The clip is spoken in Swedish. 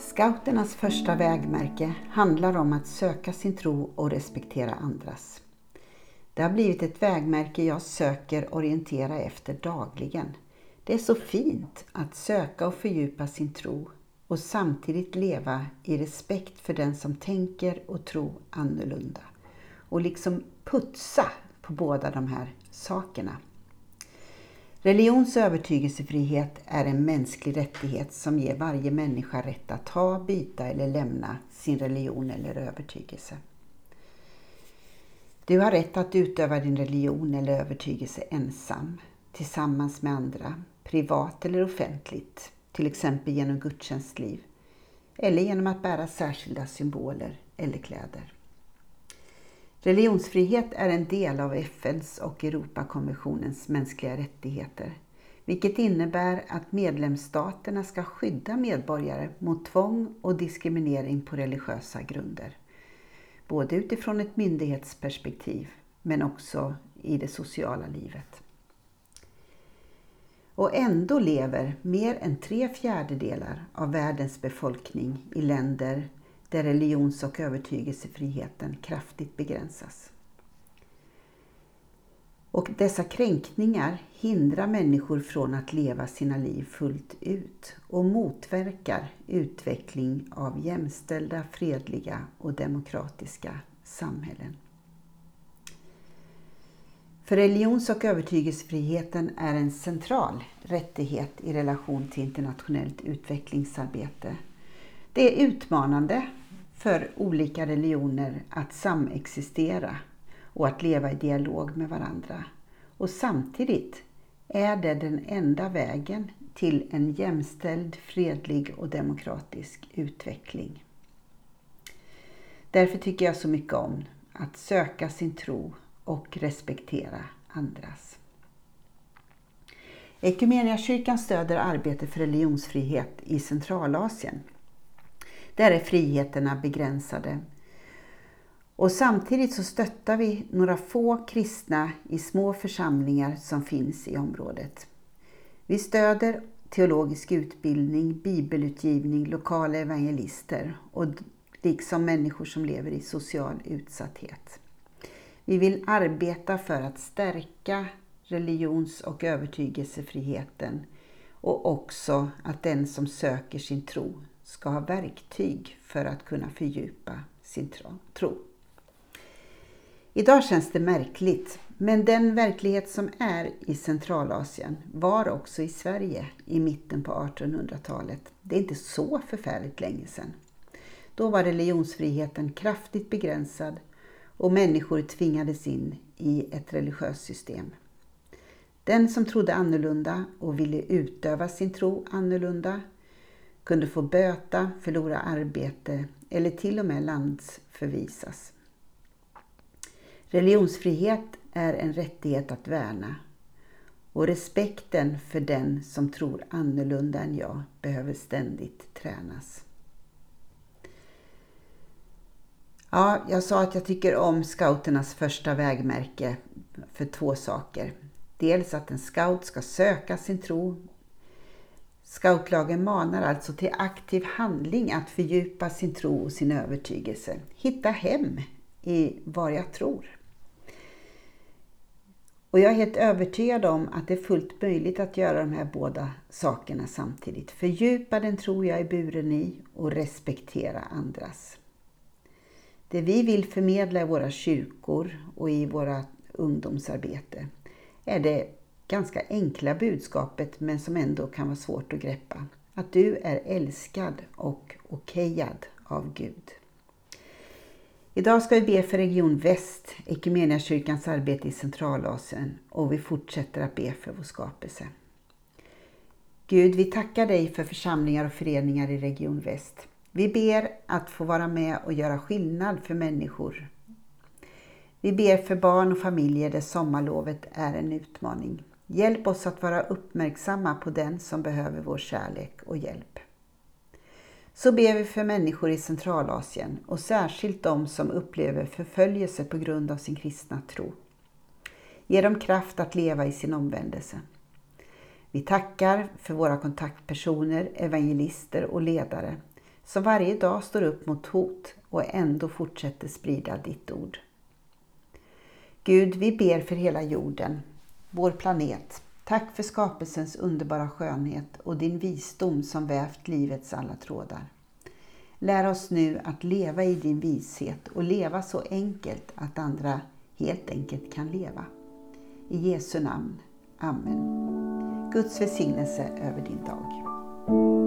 Scouternas första vägmärke handlar om att söka sin tro och respektera andras. Det har blivit ett vägmärke jag söker orientera efter dagligen. Det är så fint att söka och fördjupa sin tro och samtidigt leva i respekt för den som tänker och tror annorlunda. Och liksom putsa på båda de här sakerna. Religions och övertygelsefrihet är en mänsklig rättighet som ger varje människa rätt att ha, byta eller lämna sin religion eller övertygelse. Du har rätt att utöva din religion eller övertygelse ensam, tillsammans med andra, privat eller offentligt, till exempel genom gudstjänstliv, eller genom att bära särskilda symboler eller kläder. Religionsfrihet är en del av FNs och Europakonventionens mänskliga rättigheter, vilket innebär att medlemsstaterna ska skydda medborgare mot tvång och diskriminering på religiösa grunder. Både utifrån ett myndighetsperspektiv men också i det sociala livet. Och ändå lever mer än tre fjärdedelar av världens befolkning i länder där religions och övertygelsefriheten kraftigt begränsas. Och dessa kränkningar hindrar människor från att leva sina liv fullt ut och motverkar utveckling av jämställda, fredliga och demokratiska samhällen. För religions och övertygelsefriheten är en central rättighet i relation till internationellt utvecklingsarbete. Det är utmanande för olika religioner att samexistera och att leva i dialog med varandra. Och samtidigt är det den enda vägen till en jämställd, fredlig och demokratisk utveckling. Därför tycker jag så mycket om att söka sin tro och respektera andras. Ekumeniakyrkan stöder arbete för religionsfrihet i Centralasien där är friheterna begränsade. Och samtidigt så stöttar vi några få kristna i små församlingar som finns i området. Vi stöder teologisk utbildning, bibelutgivning, lokala evangelister och liksom människor som lever i social utsatthet. Vi vill arbeta för att stärka religions och övertygelsefriheten och också att den som söker sin tro ska ha verktyg för att kunna fördjupa sin tro. Idag känns det märkligt, men den verklighet som är i Centralasien var också i Sverige i mitten på 1800-talet. Det är inte så förfärligt länge sedan. Då var religionsfriheten kraftigt begränsad och människor tvingades in i ett religiöst system. Den som trodde annorlunda och ville utöva sin tro annorlunda kunde få böta, förlora arbete eller till och med landsförvisas. Religionsfrihet är en rättighet att värna och respekten för den som tror annorlunda än jag behöver ständigt tränas. Ja, jag sa att jag tycker om scouternas första vägmärke för två saker. Dels att en scout ska söka sin tro Scoutlagen manar alltså till aktiv handling att fördjupa sin tro och sin övertygelse. Hitta hem i vad jag tror. Och jag är helt övertygad om att det är fullt möjligt att göra de här båda sakerna samtidigt. Fördjupa den tro jag är buren i och respektera andras. Det vi vill förmedla i våra kyrkor och i våra ungdomsarbete är det ganska enkla budskapet men som ändå kan vara svårt att greppa. Att du är älskad och okejad av Gud. Idag ska vi be för Region Väst, Equmeniakyrkans arbete i Centralasien och vi fortsätter att be för vår skapelse. Gud, vi tackar dig för församlingar och föreningar i Region Väst. Vi ber att få vara med och göra skillnad för människor. Vi ber för barn och familjer där sommarlovet är en utmaning. Hjälp oss att vara uppmärksamma på den som behöver vår kärlek och hjälp. Så ber vi för människor i Centralasien och särskilt de som upplever förföljelse på grund av sin kristna tro. Ge dem kraft att leva i sin omvändelse. Vi tackar för våra kontaktpersoner, evangelister och ledare som varje dag står upp mot hot och ändå fortsätter sprida ditt ord. Gud, vi ber för hela jorden, vår planet. Tack för skapelsens underbara skönhet och din visdom som vävt livets alla trådar. Lär oss nu att leva i din vishet och leva så enkelt att andra helt enkelt kan leva. I Jesu namn. Amen. Guds välsignelse över din dag.